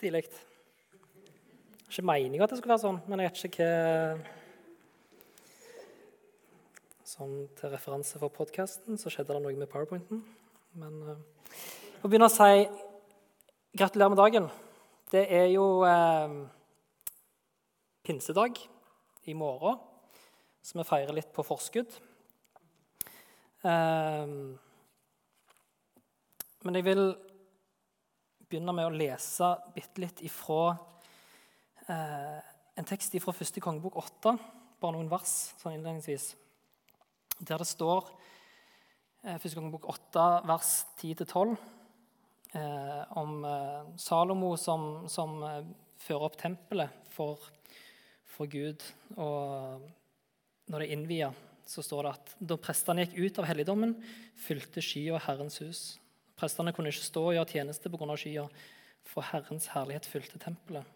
Stilig. Ikke meninga at det skulle være sånn, men jeg vet ikke hva Sånn til referanse for podkasten så skjedde det noe med powerpointen. Men uh, må begynne å si gratulerer med dagen. Det er jo uh, pinsedag i morgen, så vi feirer litt på forskudd. Uh, men jeg vil begynne med å lese bitte litt ifra eh, en tekst fra første kongebok 8, bare noen vers sånn innledningsvis, der det står eh, første kongebok 8, vers 10-12, eh, om eh, Salomo som, som eh, fører opp tempelet for, for Gud. Og når det er innvia, så står det at da prestene gikk ut av helligdommen, fylte skya Herrens hus. Prestene kunne ikke stå og gjøre tjeneste pga. skya, for Herrens herlighet fylte tempelet.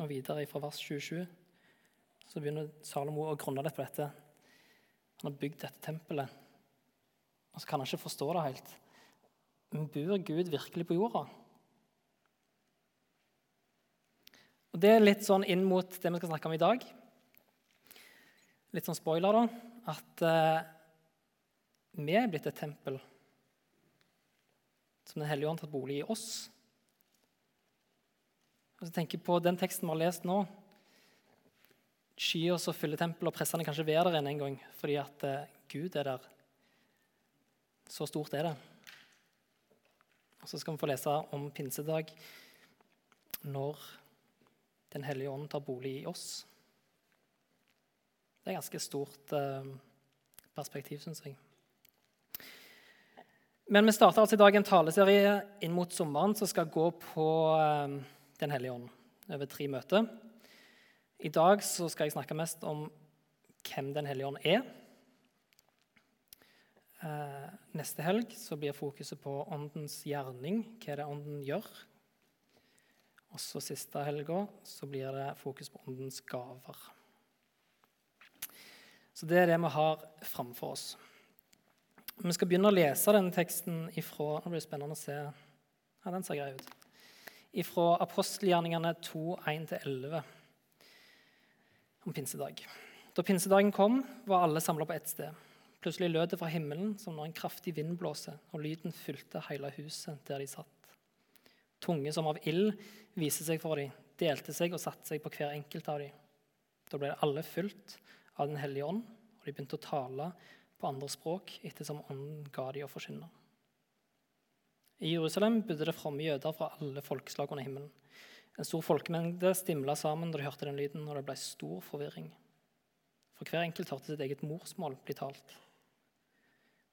Og videre fra vers 27 så begynner Salomo å grunne litt på dette. Han har bygd dette tempelet, og så kan han ikke forstå det helt. Men bor Gud virkelig på jorda? Og Det er litt sånn inn mot det vi skal snakke om i dag. Litt sånn spoiler, da. At eh, vi er blitt et tempel som Den hellige ånd har tatt bolig i oss. Og så tenker jeg på Den teksten vi har lest nå Skyer som fyller tempelet, og pressene kan ikke være der en gang fordi at eh, Gud er der. Så stort er det. Og Så skal vi få lese om pinsedag når Den hellige ånd tar bolig i oss. Det er et ganske stort eh, perspektiv, syns jeg. Men vi starter altså i dag en taleserie inn mot sommeren som skal gå på eh, Den hellige ånd over tre møter. I dag så skal jeg snakke mest om hvem Den hellige ånd er. Eh, neste helg så blir fokuset på åndens gjerning, hva det ånden gjør. Og så siste helga blir det fokus på åndens gaver. Så det er det vi har framfor oss. Vi skal begynne å lese denne teksten ifra Nå blir det spennende å se. Ja, den ser grei ut. Ifra apostelgjerningene 2, 1-11 om pinsedag. Da pinsedagen kom, var alle samla på ett sted. Plutselig lød det fra himmelen som når en kraftig vind blåser, og lyden fylte hele huset der de satt. Tunge som av ild viste seg for dem, delte seg og satte seg på hver enkelt av dem. Da ble alle fylt av Den hellige ånd, og de begynte å tale på andre språk ettersom Ånden ga de å forkynne. I Jerusalem bodde det fromme jøder fra alle folkeslag under himmelen. En stor folkemengde stimla sammen da de hørte den lyden, og det ble stor forvirring. For hver enkelt hørte sitt eget morsmål bli talt.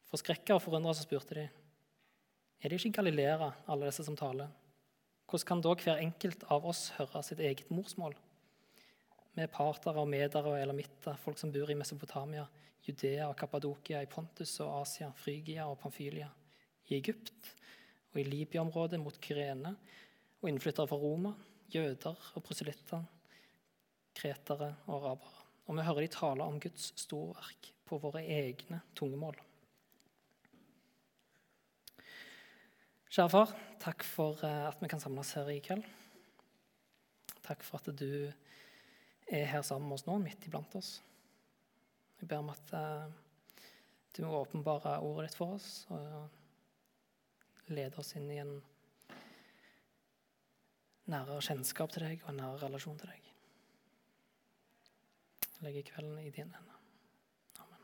Forskrekka og forundra spurte de, er det ikke galileere, alle disse som taler? Hvordan kan da hver enkelt av oss høre sitt eget morsmål? Er partere og medere og elamitter, folk som bor i Mesopotamia, Judea og Kappadokia, i Pontus og Asia, Frygia og Pamfylia, i Egypt og i Libya-området mot Kyrene, og innflyttere fra Roma, jøder og proselytter, kretere og arabere. Og vi hører de tale om Guds storverk på våre egne tungemål. Kjære far, takk for eh, at vi kan samles her i kveld. Takk for at du er her sammen med oss nå, midt iblant oss. Jeg ber om at uh, du må åpenbare ordet ditt for oss og lede oss inn i en nærere kjennskap til deg og en nærere relasjon til deg. Jeg legger kvelden i dine hender. Amen.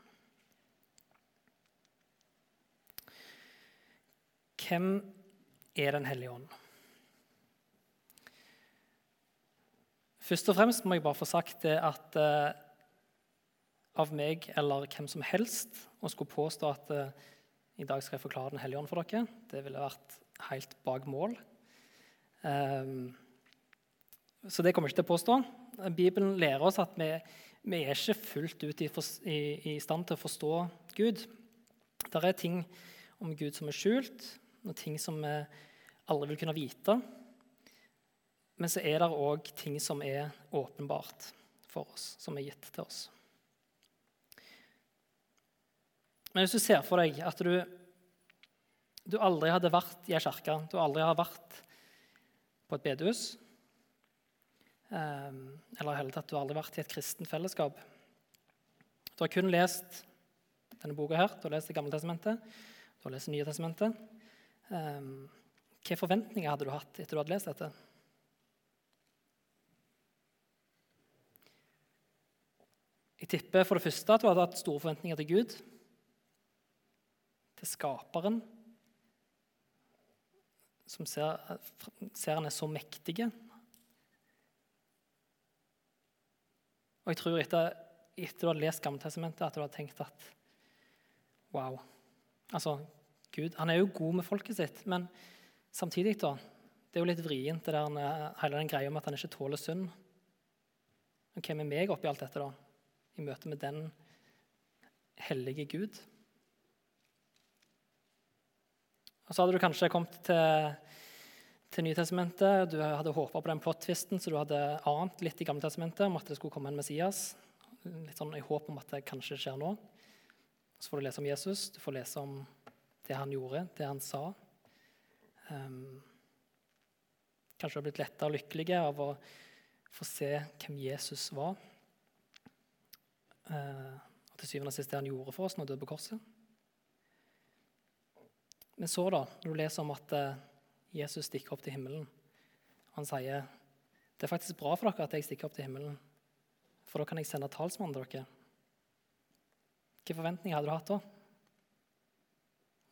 Hvem er Den hellige ånd? Først og fremst må jeg bare få sagt det at eh, av meg eller hvem som helst å skulle påstå at eh, i dag skal jeg forklare Den hellige ånd for dere, det ville vært helt bak mål. Um, så det kommer jeg ikke til å påstå. Bibelen lærer oss at vi, vi er ikke fullt ut i, i, i, stand til å forstå Gud. Det er ting om Gud som er skjult, og ting som vi aldri vil kunne vite. Men så er det òg ting som er åpenbart for oss, som er gitt til oss. Men hvis du ser for deg at du, du aldri hadde vært i ei kirke, du aldri har vært på et bedehus. Um, eller i hele tatt, du har aldri vært i et kristent fellesskap. Du har kun lest denne boka her, du har lest Det gamle testamentet, du har lest Det nye testamentet. Um, hvilke forventninger hadde du hatt etter du hadde lest dette? Jeg tipper for det første at du hadde hatt store forventninger til Gud, til Skaperen, som ser, ser er så mektige. Og jeg tror etter, etter du har lest Gammeltestamentet, at du har tenkt at wow. Altså, Gud han er jo god med folket sitt, men samtidig da, det er jo litt vrient, det der, hele den greia om at han ikke tåler synd. Hvem er meg oppi alt dette, da? I møte med den hellige Gud. Og Så hadde du kanskje kommet til, til Nytestamentet. Du hadde håpa på den plot-tvisten, så du hadde ant litt i Gammeltestamentet om at det skulle komme en Messias. Litt sånn i håp om at det kanskje skjer nå. Så får du lese om Jesus, du får lese om det han gjorde, det han sa. Um, kanskje du har blitt letta og lykkelig av å få se hvem Jesus var. Eh, og til syvende og sist det han gjorde for oss når han døde på korset. Men så, da, når du leser om at eh, Jesus stikker opp til himmelen Han sier det er faktisk bra for dere at jeg stikker opp til himmelen, for da kan jeg sende talsmannen til dere. Hvilke forventninger hadde du hatt da?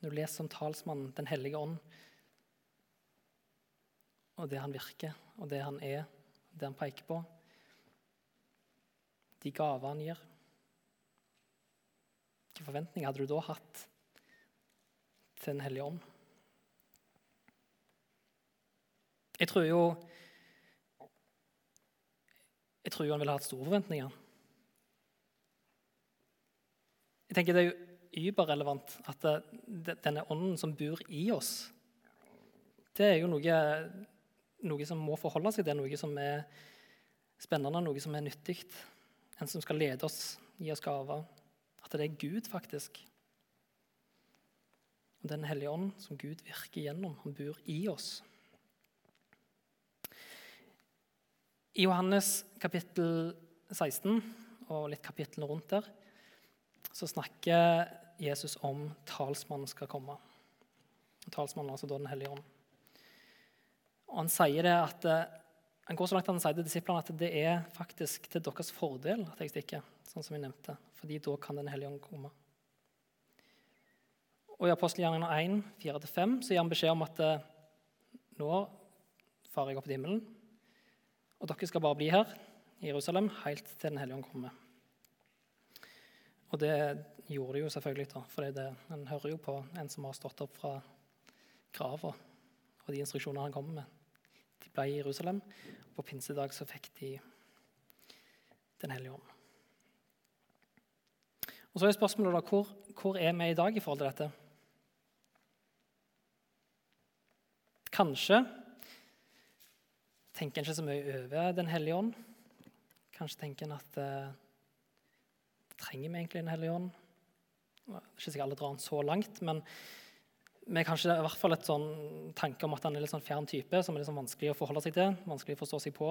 Når du leser om talsmannen, Den hellige ånd, og det han virker, og det han er, det han peker på, de gaver han gir. Hvilke forventninger hadde du da hatt til Den hellige ånd? Jeg tror jo Jeg tror jo han ville hatt store forventninger. Jeg tenker Det er jo überrelevant at det, denne ånden som bor i oss, det er jo noe, noe som må forholde seg til, noe som er spennende, noe som er nyttig. En som skal lede oss, gi oss gaver. At det er Gud, faktisk. Og Den hellige ånd som Gud virker gjennom. Han bor i oss. I Johannes kapittel 16 og litt kapitlene rundt der så snakker Jesus om talsmannen skal komme. Talsmannen, altså da Den hellige ånd. Og Han sier det at eh, han går så langt at han sier til disiplene at det er faktisk til deres fordel at jeg stikker. sånn som jeg nevnte, fordi da kan Den hellige ånd komme. Og I apostelgjerningene 1, 4-5 så gir han beskjed om at eh, nå farer jeg opp til himmelen, og dere skal bare bli her i Jerusalem helt til Den hellige ånd kommer. Og det gjorde de jo selvfølgelig, da, for det, en hører jo på en som har stått opp fra grava, og de instruksjonene han kommer med. De ble i Jerusalem. og På pinsedag så fikk de Den hellige ånd. Og så er spørsmålet da, hvor, hvor er vi i dag i forhold til dette? Kanskje tenker en ikke så mye over Den hellige ånd. Kanskje tenker en at eh, trenger vi egentlig Den hellige ånd? Er ikke sikkert alle drar den så langt, men vi har kanskje i hvert fall et sånn tanke om at han er litt sånn fjern type, som er litt sånn vanskelig å forholde seg til, vanskelig å forstå seg på,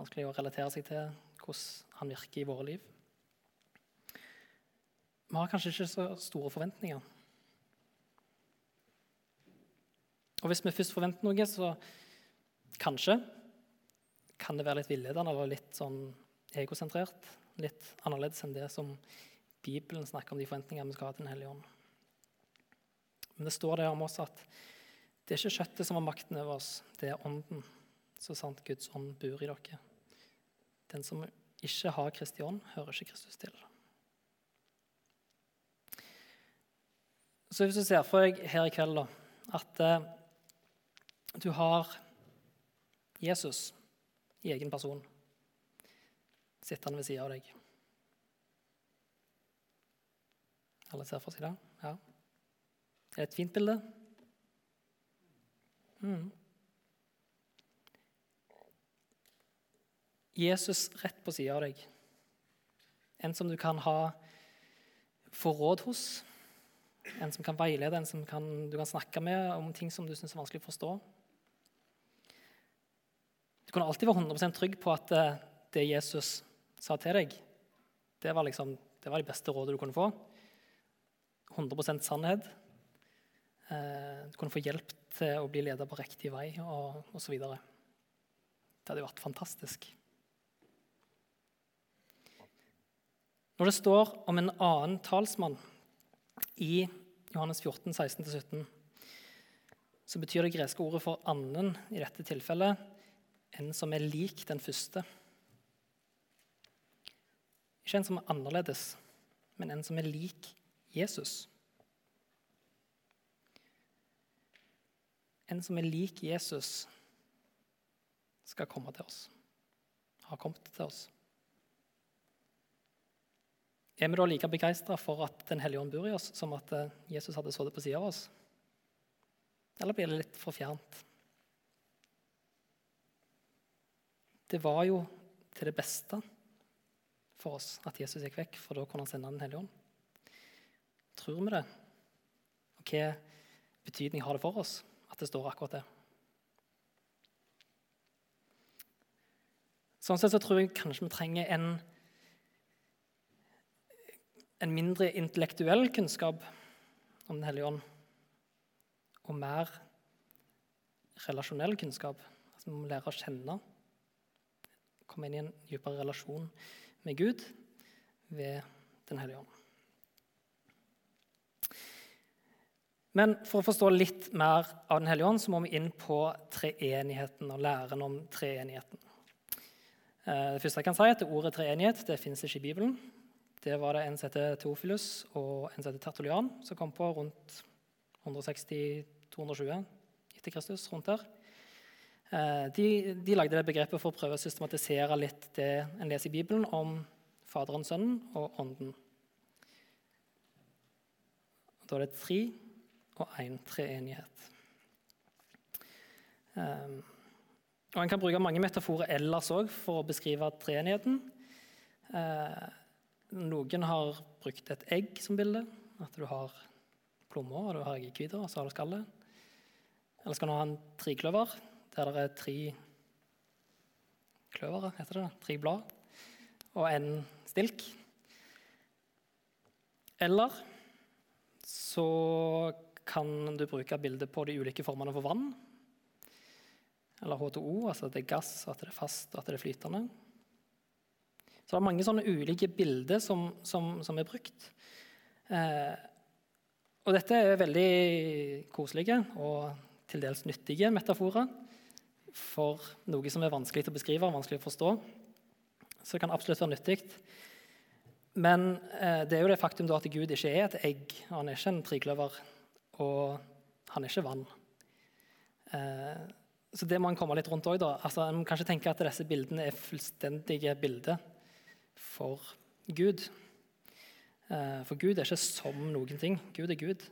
vanskelig å relatere seg til hvordan han virker i våre liv. Vi har kanskje ikke så store forventninger. Og hvis vi først forventer noe, så kanskje kan det være litt villedende eller litt sånn egosentrert. Litt annerledes enn det som Bibelen snakker om de forventningene vi skal ha til Den hellige ånd. Men det står der om oss at det er ikke kjøttet som har makten over oss, det er ånden. Så sant Guds ånd bor i dere. Den som ikke har Kristi ånd, hører ikke Kristus til. Så hvis du ser for deg her i kveld da, at eh, du har Jesus i egen person sittende ved siden av deg Alle ser for seg det? Ja. Er det et fint bilde? Mm. Jesus rett på sida av deg. En som du kan ha få råd hos. En som kan veilede, en som kan, du kan snakke med om ting som du syns er vanskelig å forstå. Du kunne alltid være 100% trygg på at eh, det Jesus sa til deg, det var, liksom, det var det beste rådet du kunne få. 100 sannhet. Eh, du kunne få hjelp til å bli leder på riktig vei og osv. Det hadde vært fantastisk. Når det står om en annen talsmann i Johannes 14, 16-17, så betyr det greske ordet for anden i dette tilfellet en som er lik den første. Ikke en som er annerledes, men en som er lik Jesus. En som er lik Jesus, skal komme til oss. Har kommet til oss. Er vi da like begeistra for at Den hellige ånd bor i oss, som at eh, Jesus hadde sittet på sida av oss? Eller blir det litt for fjernt? Det var jo til det beste for oss at Jesus gikk vekk, for da kunne han sende Den hellige ånd. Tror vi det? Og hva betydning har det for oss? at det står akkurat det. Sånn sett så tror jeg kanskje vi trenger en, en mindre intellektuell kunnskap om Den hellige ånd, og mer relasjonell kunnskap. Altså, vi må lære å kjenne, komme inn i en dypere relasjon med Gud ved Den hellige ånd. Men for å forstå litt mer av Den hellige ånd, så må vi inn på treenigheten og læren om treenigheten. Eh, det første jeg kan si, er at Ordet treenighet det finnes ikke i Bibelen. Det var det en som heter Teofilus og en som heter Tertulian, som kom på rundt 160-220 etter Kristus. rundt der. Eh, de, de, lagde det begrepet for å prøve å systematisere litt det en leser i Bibelen om Faderen, Sønnen og Ånden. Da er det tre og én treenighet. Um, og En kan bruke mange metaforer ellers òg for å beskrive treenigheten. Uh, noen har brukt et egg som bilde. At du har plommer, og du har eggehviter, og så har du skallet. Eller skal du ha en trikløver, der det er tre kløvere, heter det, tre blad, og en stilk. Eller så kan du bruke bildet på de ulike formene for vann. Eller H2O, altså at det er gass, at det er fast og at det er flytende. Så det er mange sånne ulike bilder som, som, som er brukt. Eh, og dette er veldig koselige og til dels nyttige metaforer for noe som er vanskelig å beskrive og vanskelig å forstå. Så det kan absolutt være nyttig. Men eh, det er jo det faktum at Gud ikke er et egg. og Han er ikke en trikløver og han er ikke vann. Eh, så det må en komme litt rundt òg. Altså, en må kanskje tenke at disse bildene er fullstendige bilder for Gud. Eh, for Gud er ikke som noen ting. Gud er Gud.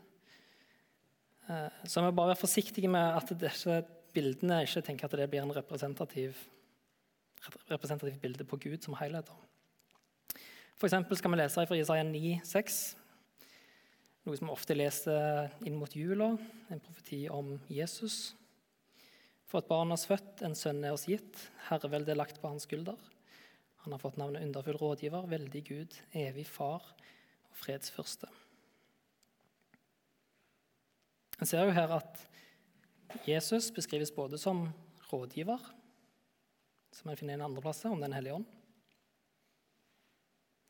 Eh, så vi må bare være forsiktige med at disse bildene ikke tenker at det blir en representativ, representativ bilde på Gud som helhet. For skal vi lese fra Isaiah 9, 6, noe som vi ofte leser inn mot jula, en profeti om Jesus. For et barn er født, en sønn er oss gitt, herreveldet er lagt på hans skulder. Han har fått navnet underfull rådgiver, veldig Gud, evig far og fredsfyrste. En ser jo her at Jesus beskrives både som rådgiver, som en finner i en andreplass om Den hellige ånd.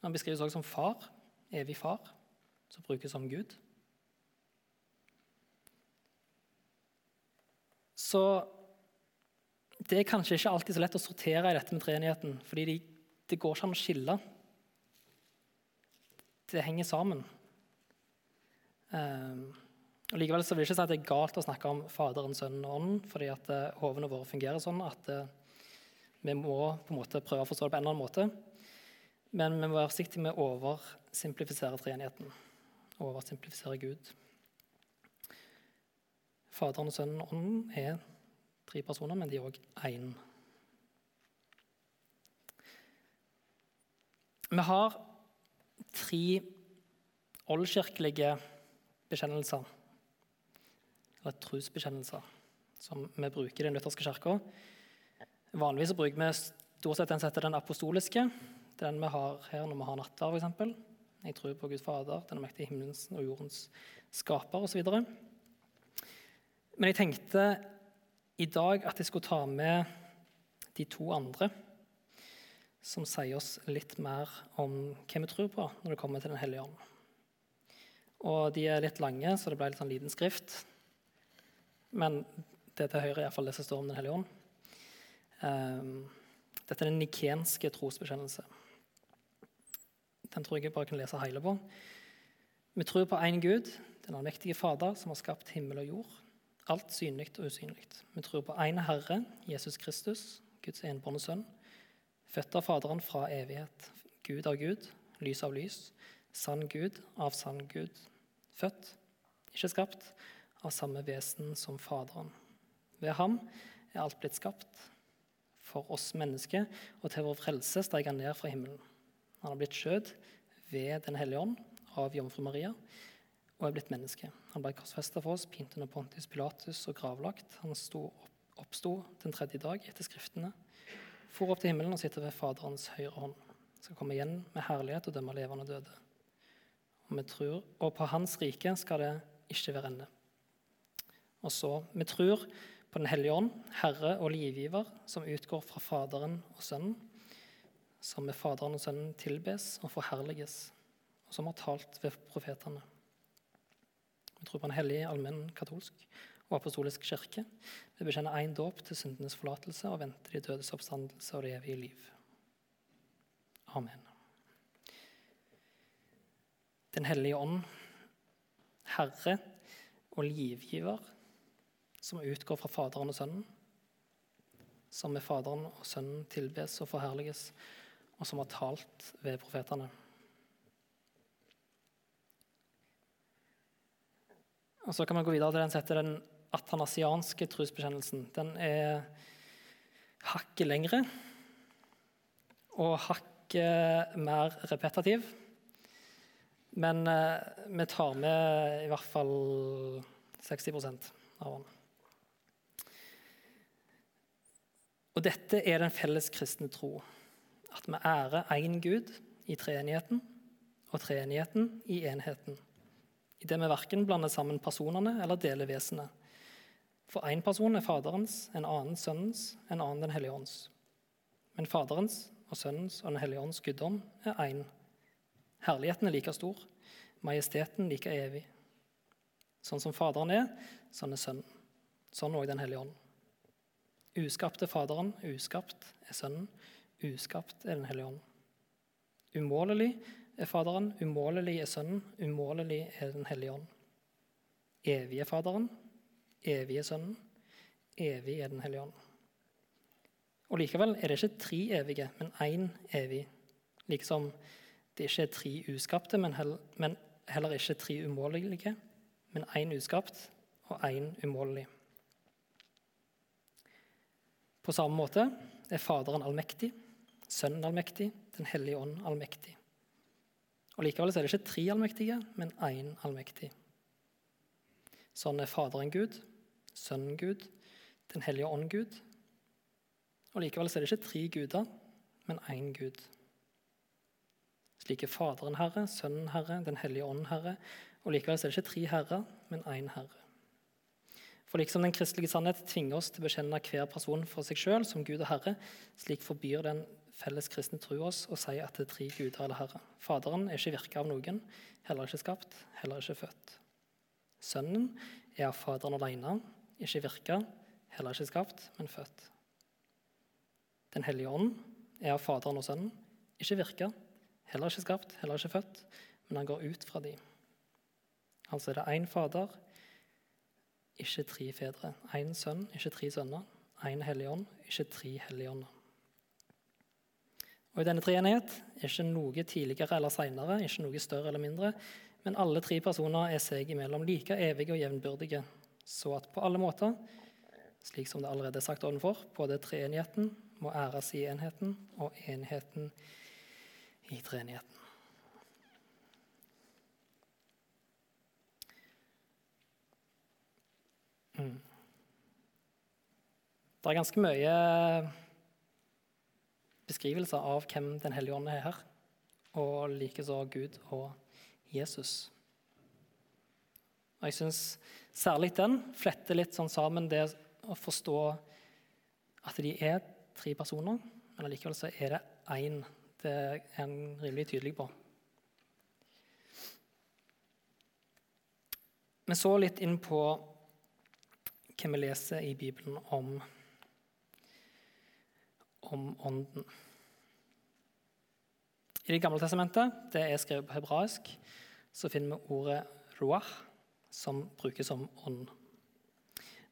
Han beskrives også som far, evig far som brukes som Gud. Så det er kanskje ikke alltid så lett å sortere i dette med treenigheten, fordi de, det går ikke an å skille. Det henger sammen. Um, og Likevel så vil jeg ikke si at det er galt å snakke om Faderen, Sønnen og Ånden, fordi at hovene våre fungerer sånn at uh, vi må på en måte prøve å forstå det på en eller annen måte. Men vi må være forsiktige med å oversimplifisere treenigheten oversimplifisere Gud. Faderen, Sønnen og Ånden er tre personer, men de er òg én. Vi har tre oldkirkelige bekjennelser, eller trosbekjennelser, som vi bruker i den lutherske kirka Vanligvis bruker vi stort sett den den apostoliske. Den vi har her når vi har nattverd, f.eks. Jeg tror på Gud Fader, den mektige himmelens og jordens skaper osv. Men jeg tenkte i dag at jeg skulle ta med de to andre som sier oss litt mer om hva vi tror på når det kommer til Den hellige ånd. Og De er litt lange, så det ble litt sånn liten skrift. Men det til høyre er iallfall det som står om Den hellige ånd. Um, dette er den nikenske trosbekjennelse. Den tror jeg jeg bare kan lese hele på. Vi tror på én Gud, den allmektige Fader, som har skapt himmel og jord. Alt synlig og usynlig. Vi tror på én Herre, Jesus Kristus, Guds enbårne sønn, født av Faderen fra evighet. Gud av Gud, lys av lys, sann Gud av sann Gud. Født, ikke skapt, av samme vesen som Faderen. Ved ham er alt blitt skapt. For oss mennesker og til vår frelse steg han ned fra himmelen. Han har blitt skjød ved Den hellige ånd av jomfru Maria og er blitt menneske. Han ble korsfesta for oss, pint under Pontius Pilatus og gravlagt. Han oppsto den tredje dag etter Skriftene, for opp til himmelen og sitter ved Faderens høyre hånd. Skal komme igjen med herlighet og dømme levende og døde. Og, tror, og på Hans rike skal det ikke være ende. Og så, Vi tror på Den hellige ånd, Herre og livgiver, som utgår fra Faderen og Sønnen som med Faderen og Sønnen tilbes og forherliges, og som har talt ved profetene. Vi tror på en hellig, allmenn, katolsk og apostolisk kirke. Vi bekjenner én dåp til syndenes forlatelse og venter de dødes oppstandelse og det evige liv. Amen. Den hellige ånd, Herre og livgiver, som utgår fra Faderen og Sønnen, som med Faderen og Sønnen tilbes og forherliges, og som har talt ved profetene. Og Så kan man gå videre til den sette den atanasianske trosbekjennelsen. Den er hakket lengre og hakket mer repetativ. Men eh, vi tar med i hvert fall 60% av den. Og dette er den felles kristne tro at vi ærer én Gud i treenigheten og treenigheten i enheten. Idet vi verken blander sammen personene eller deler vesenet. For én person er Faderens, en annen Sønnens, en annen Den hellige ånds. Men Faderens og Sønnens og Den hellige ånds guddom er én. Herligheten er like stor, majesteten like evig. Sånn som Faderen er, sånn er Sønnen. Sånn òg Den hellige ånd. Uskapt er Faderen, uskapt er Sønnen. Uskapt er Den hellige ånd. Umålelig er Faderen, umålelig er Sønnen, umålelig er Den hellige ånd. Evig er Faderen, evig er Sønnen, evig er Den hellige ånd. Og Likevel er det ikke tre evige, men én evig. Liksom det ikke er tre uskapte, men heller ikke tre umålelige, men én uskapt og én umålelig. På samme måte er Faderen allmektig, Sønnen allmektig, Den hellige ånd allmektig. Og Likevel er det ikke tre allmektige, men én allmektig. Sånn er Faderen Gud, Sønnen Gud, Den hellige ånd Gud. Og Likevel er det ikke tre guder, men én Gud. Slik er Faderen Herre, Sønnen Herre, Den hellige ånd Herre. Og likevel er det ikke tre herrer, men én Herre. For liksom den kristelige sannhet tvinger oss til å bekjenne hver person for seg sjøl som Gud og Herre, slik forbyr den felles kristne tro oss og sier at det er tre guder eller Herre. Faderen er ikke virka av noen, heller ikke skapt, heller ikke født. Sønnen er av Faderen alene, ikke virka, heller ikke skapt, men født. Den hellige ånd er av Faderen og Sønnen, ikke virka, heller ikke skapt, heller ikke født, men han går ut fra dem. Altså er det én Fader, ikke tre fedre. Én sønn, ikke tre sønner. Én hellig ånd, ikke tre hellige ånder. Og I denne treenighet er ikke noe tidligere eller senere, ikke noe større eller mindre, men alle tre personer er seg imellom like evige og jevnbyrdige, så at på alle måter, slik som det allerede er sagt ovenfor, både treenigheten må æres i enheten, og enheten i treenigheten. Mm. Det er ganske mye beskrivelser av hvem Den hellige ånd er her, og likeså Gud og Jesus. Og jeg syns særlig den fletter litt sånn sammen det å forstå at de er tre personer, men allikevel så er det én. Det er en rimelig tydelig på. Vi så litt inn på hva vi leser i Bibelen om, om Ånden. I Det gamle testamentet, det er skrevet på hebraisk, så finner vi ordet ruach, som brukes som ånd.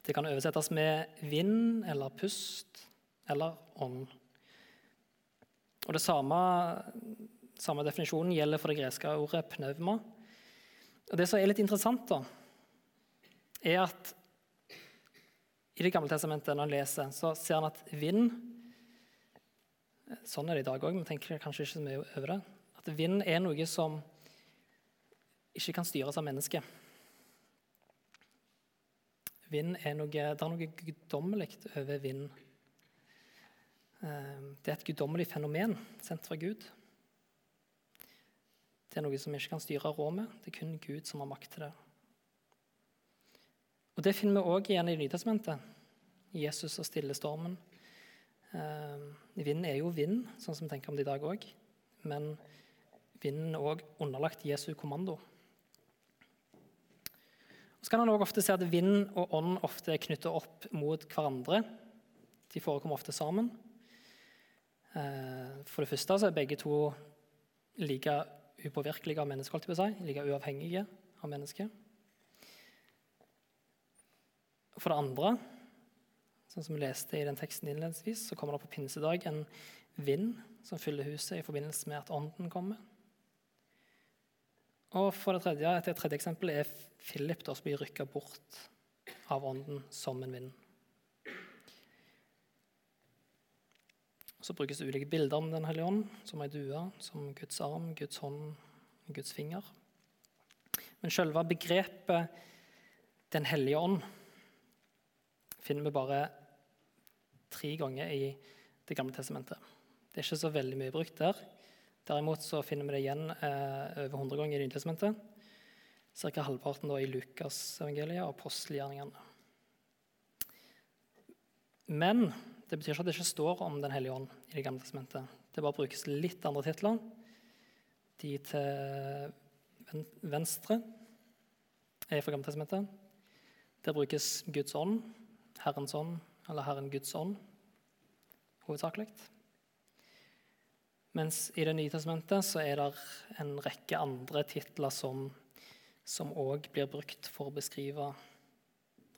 Det kan oversettes med vind eller pust eller ånd. Og Det samme, samme definisjonen gjelder for det greske ordet pneuma. Og Det som er litt interessant, da, er at i Det gamle testamentet, når en leser, så ser en at vind Sånn er det i dag òg, men tenker kanskje ikke så mye over det. At vind er noe som ikke kan styres av mennesket. Vind er noe, det er noe guddommelig over vind. Eh, det er et guddommelig fenomen sendt fra Gud. Det er noe som vi ikke kan styre råd rå med. Det er kun Gud som har makt til det. Og Det finner vi òg igjen i Nytestamentet. Jesus og stille stormen. Eh, vind er jo vind, sånn som vi tenker om det i dag òg. Men vinden er òg underlagt Jesu kommando. Så kan han også ofte se at vind og ånd ofte er knyttet opp mot hverandre. De forekommer ofte sammen. Eh, for det første så er begge to like upåvirkelige av mennesket, like uavhengige av mennesket. For det andre, sånn som vi leste i den teksten innledningsvis, så kommer det på pinsedag en vind som fyller huset i forbindelse med at ånden kommer. Og for det tredje, Et tredje eksempel er Philip da, som blir rykka bort av ånden som en vind. Så brukes det ulike bilder om Den hellige ånd, som ei due, som Guds arm, Guds hånd, Guds finger. Men selve begrepet Den hellige ånd finner vi bare tre ganger i Det gamle testamentet. Det er ikke så veldig mye brukt der. Derimot så finner vi det igjen eh, over 100 ganger i Nytestamentet. Ca. halvparten da i Lukasevangeliet og apostelgjerningene. Men det betyr ikke at det ikke står om Den hellige ånd i Det gamle testamentet. Det bare brukes litt andre titler. De til venstre er fra Gamle testamentet. Der brukes Guds ånd, Herrens ånd eller Herren Guds ånd hovedsakelig. Mens i Det nye testamentet så er det en rekke andre titler som òg blir brukt for å beskrive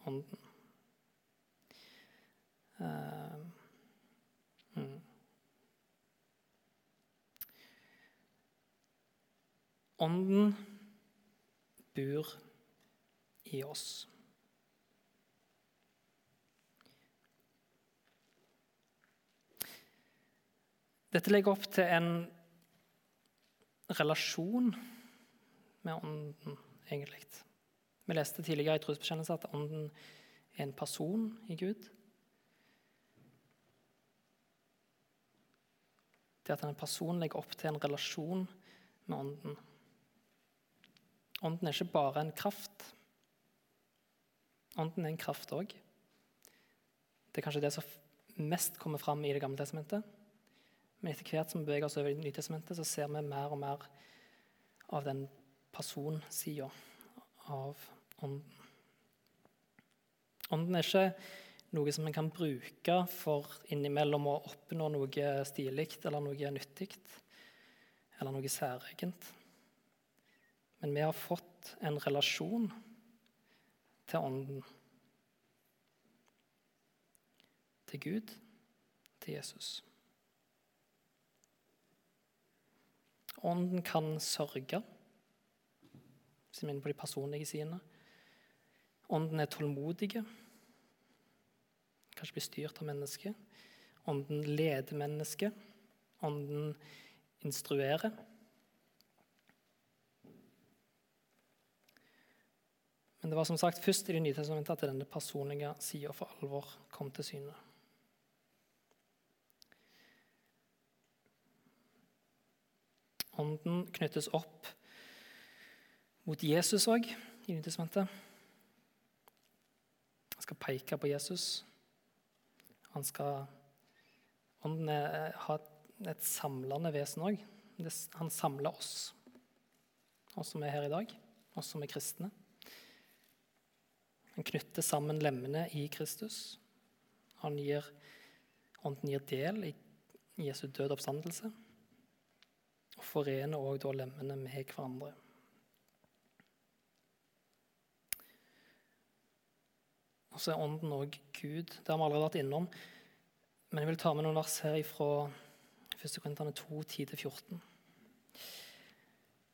ånden. Uh, mm. Ånden bor i oss. Dette legger opp til en relasjon med Ånden, egentlig. Vi leste tidligere i trosbekjennelse at Ånden er en person i Gud. Det at en person legger opp til en relasjon med Ånden. Ånden er ikke bare en kraft. Ånden er en kraft òg. Det er kanskje det som mest kommer fram i Det gamle testamentet. Men etter hvert som vi beveger oss over i Nytestamentet, så ser vi mer og mer av den personsida av ånden. Ånden er ikke noe som en kan bruke for innimellom å oppnå noe stilig eller noe nyttig eller noe særegent. Men vi har fått en relasjon til Ånden. Til Gud, til Jesus. Ånden kan sørge, hvis vi er inne på de personlige sidene. Ånden er tålmodig, kanskje blir styrt av mennesket. Ånden leder mennesket. Ånden instruerer. Men det var som sagt først i Det nye testamentet at denne personlige sida for alvor kom til syne. Ånden knyttes opp mot Jesus òg i Nytestamentet. Han skal peke på Jesus. Han skal Ånden har et samlende vesen òg. Han samler oss, oss som er her i dag, oss som er kristne. Han knytter sammen lemmene i Kristus. Han gir, ånden gir del i Jesu død oppstandelse. Og forener òg lemmene med hverandre. Og så er ånden òg Gud. Det har vi allerede vært innom. Men jeg vil ta med noen vers her fra 1. Korintene 2, 10-14.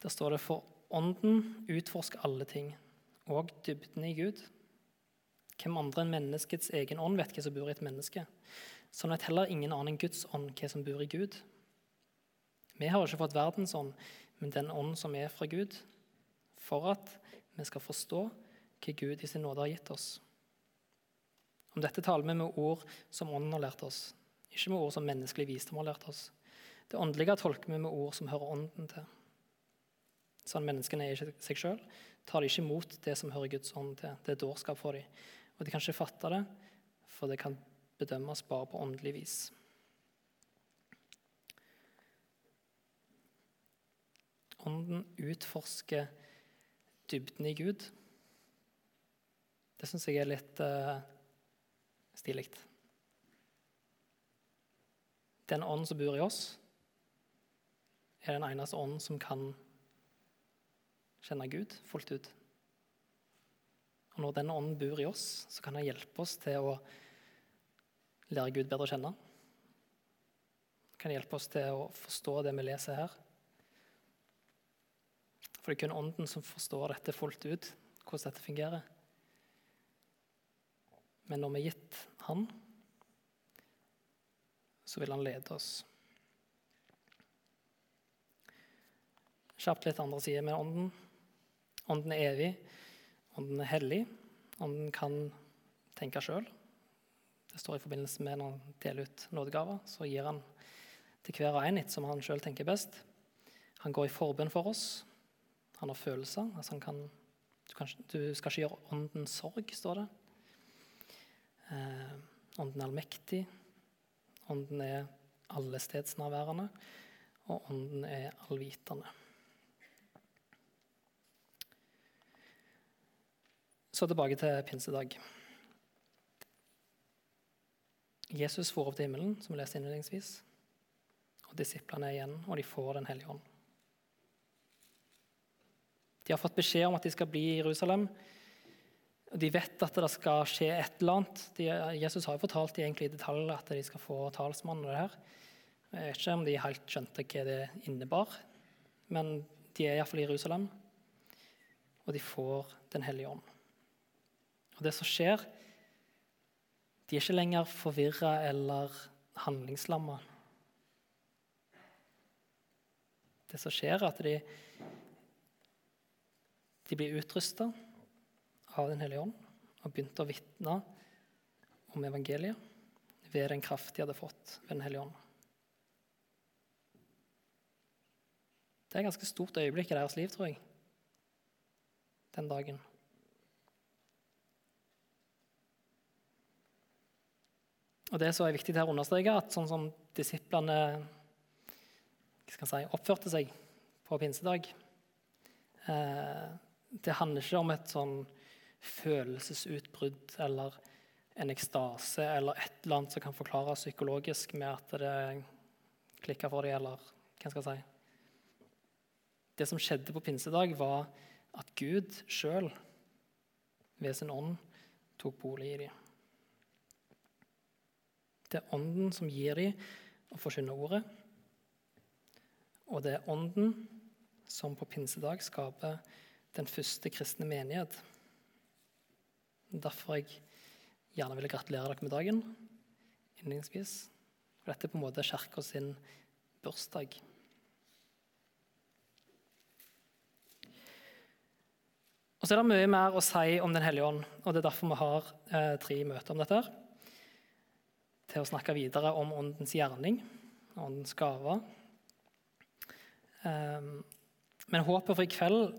Der står det for ånden utforsker alle ting, og dybden i Gud. Hvem andre enn menneskets egen ånd vet hva som bor i et menneske? Sånn vet heller ingen annen enn Guds ånd hva som bor i Gud. Vi har ikke fått verdens ånd, men den ånd som er fra Gud, for at vi skal forstå hva Gud i sin nåde har gitt oss. Om dette taler vi med ord som Ånden har lært oss, ikke med ord som menneskelig visdom har lært oss. Det åndelige tolker vi med ord som hører Ånden til. Sånn menneskene er ikke seg sjøl, tar de ikke imot det som hører Guds ånd til. Det er dårskap for dem. Og de kan ikke fatte det, for det kan bedømmes bare på åndelig vis. Ånden utforsker dybden i Gud. Det syns jeg er litt uh, stilig. Den ånden som bor i oss, er den eneste ånden som kan kjenne Gud fullt ut. Og Når den ånden bor i oss, så kan han hjelpe oss til å lære Gud bedre å kjenne. Kan hjelpe oss til å forstå det vi leser her. For det er kun Ånden som forstår dette fullt ut, hvordan dette fungerer. Men når vi er gitt Han, så vil Han lede oss. Kjapt litt andre sider med Ånden. Ånden er evig. Ånden er hellig. Ånden kan tenke sjøl. Det står i forbindelse med når han deler ut nådegaver. Så gir han til hver og en etter som han sjøl tenker best. Han går i forbønn for oss. Han har følelser. Altså han kan, du, kan, du, skal ikke gjøre ånden sorg, står det. Eh, ånden er allmektig. Ånden er allestedsnærværende. Og ånden er allvitende. Så tilbake til pinsedag. Jesus får opp til himmelen, som vi leste innledningsvis. Og disiplene er igjen, og de får Den hellige ånd. De har fått beskjed om at de skal bli i Jerusalem de vet at det skal skje et eller annet. De, Jesus har jo fortalt de egentlig i detalj at de skal få talsmann. og det her. Jeg vet ikke om de helt skjønte hva det innebar, men de er iallfall i Jerusalem, og de får Den hellige ånd. Og det som skjer De er ikke lenger forvirra eller handlingslamma. Det som skjer, er at de, de ble utrusta av Den hellige ånd og begynte å vitne om evangeliet ved den kraft de hadde fått ved Den hellige ånd. Det er et ganske stort øyeblikk i deres liv, tror jeg, den dagen. Og Det som er viktig her å understreke, at sånn som disiplene si, oppførte seg på pinsedag eh, Det handler ikke om et sånn følelsesutbrudd eller en ekstase eller et eller annet som kan forklares psykologisk med at det klikka for dem, eller hva skal jeg si. Det som skjedde på pinsedag, var at Gud sjøl ved sin ånd tok bolig i dem. Det er ånden som gir dem å forkynne ordet. Og det er ånden som på pinsedag skaper den første kristne menighet. Derfor jeg gjerne ville gratulere dere med dagen innledningsvis. Dette er på en måte kirka sin bursdag. Og så er det mye mer å si om Den hellige ånd, og det er derfor vi har eh, tre møter om dette. Til å snakke videre om åndens gjerning, åndens gaver. Um, men håpet for i kveld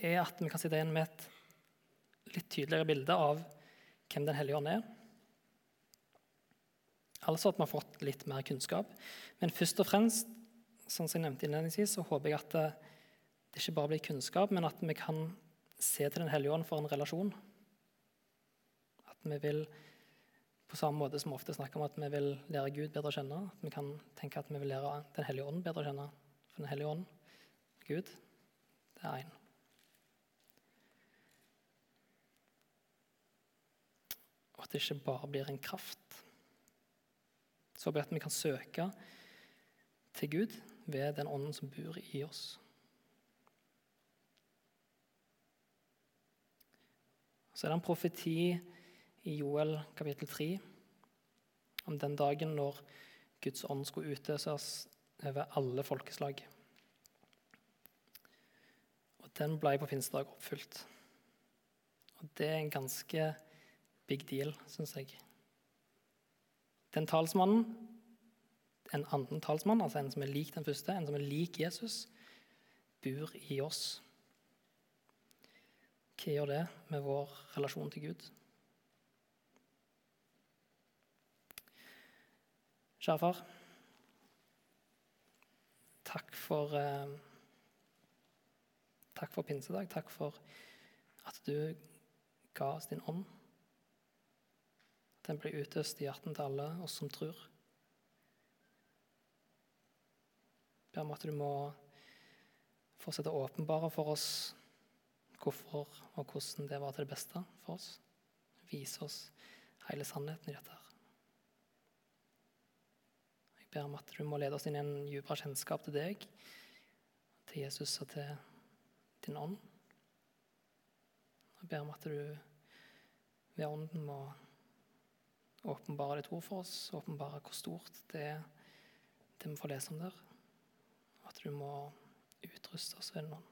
er at vi kan sitte igjen med et litt tydeligere bilde av hvem Den hellige ånd er. Altså at vi har fått litt mer kunnskap. Men først og fremst sånn som jeg nevnte innledningsvis, så håper jeg at det, det ikke bare blir kunnskap, men at vi kan se til Den hellige ånd for en relasjon. At vi vil, på samme måte som vi ofte snakker om at vi vil lære Gud bedre å kjenne, at vi kan tenke at vi vil lære Den hellige ånd bedre å kjenne. For Den hellige ånd, Gud, det er én. Det ikke bare blir en kraft. Så håper jeg at vi kan søke til Gud ved den ånden som bor i oss. Så er det en profeti i Joel kapittel 3 om den dagen når Guds ånd skulle utøses over alle folkeslag. Og den ble på pinsedag oppfylt. Og det er en ganske big deal, syns jeg. Den talsmannen en annen talsmann, altså en som er lik den første, en som er lik Jesus, bor i oss. Hva gjør det med vår relasjon til Gud? Kjære far. Takk for eh, Takk for pinsedag. Takk for at du ga oss din ånd. Den blir utøst i hjertene til alle oss som tror. Jeg ber om at du må fortsette å åpenbare for oss hvorfor og hvordan det var til det beste for oss. Vise oss hele sannheten i dette. her. Jeg ber om at du må lede oss inn i en dypere kjennskap til deg, til Jesus og til din ånd. Jeg ber om at du ved ånden må åpenbare ditt ord for oss, åpenbare hvor stort det er, det vi får lese om der at du må utruste oss ved noen.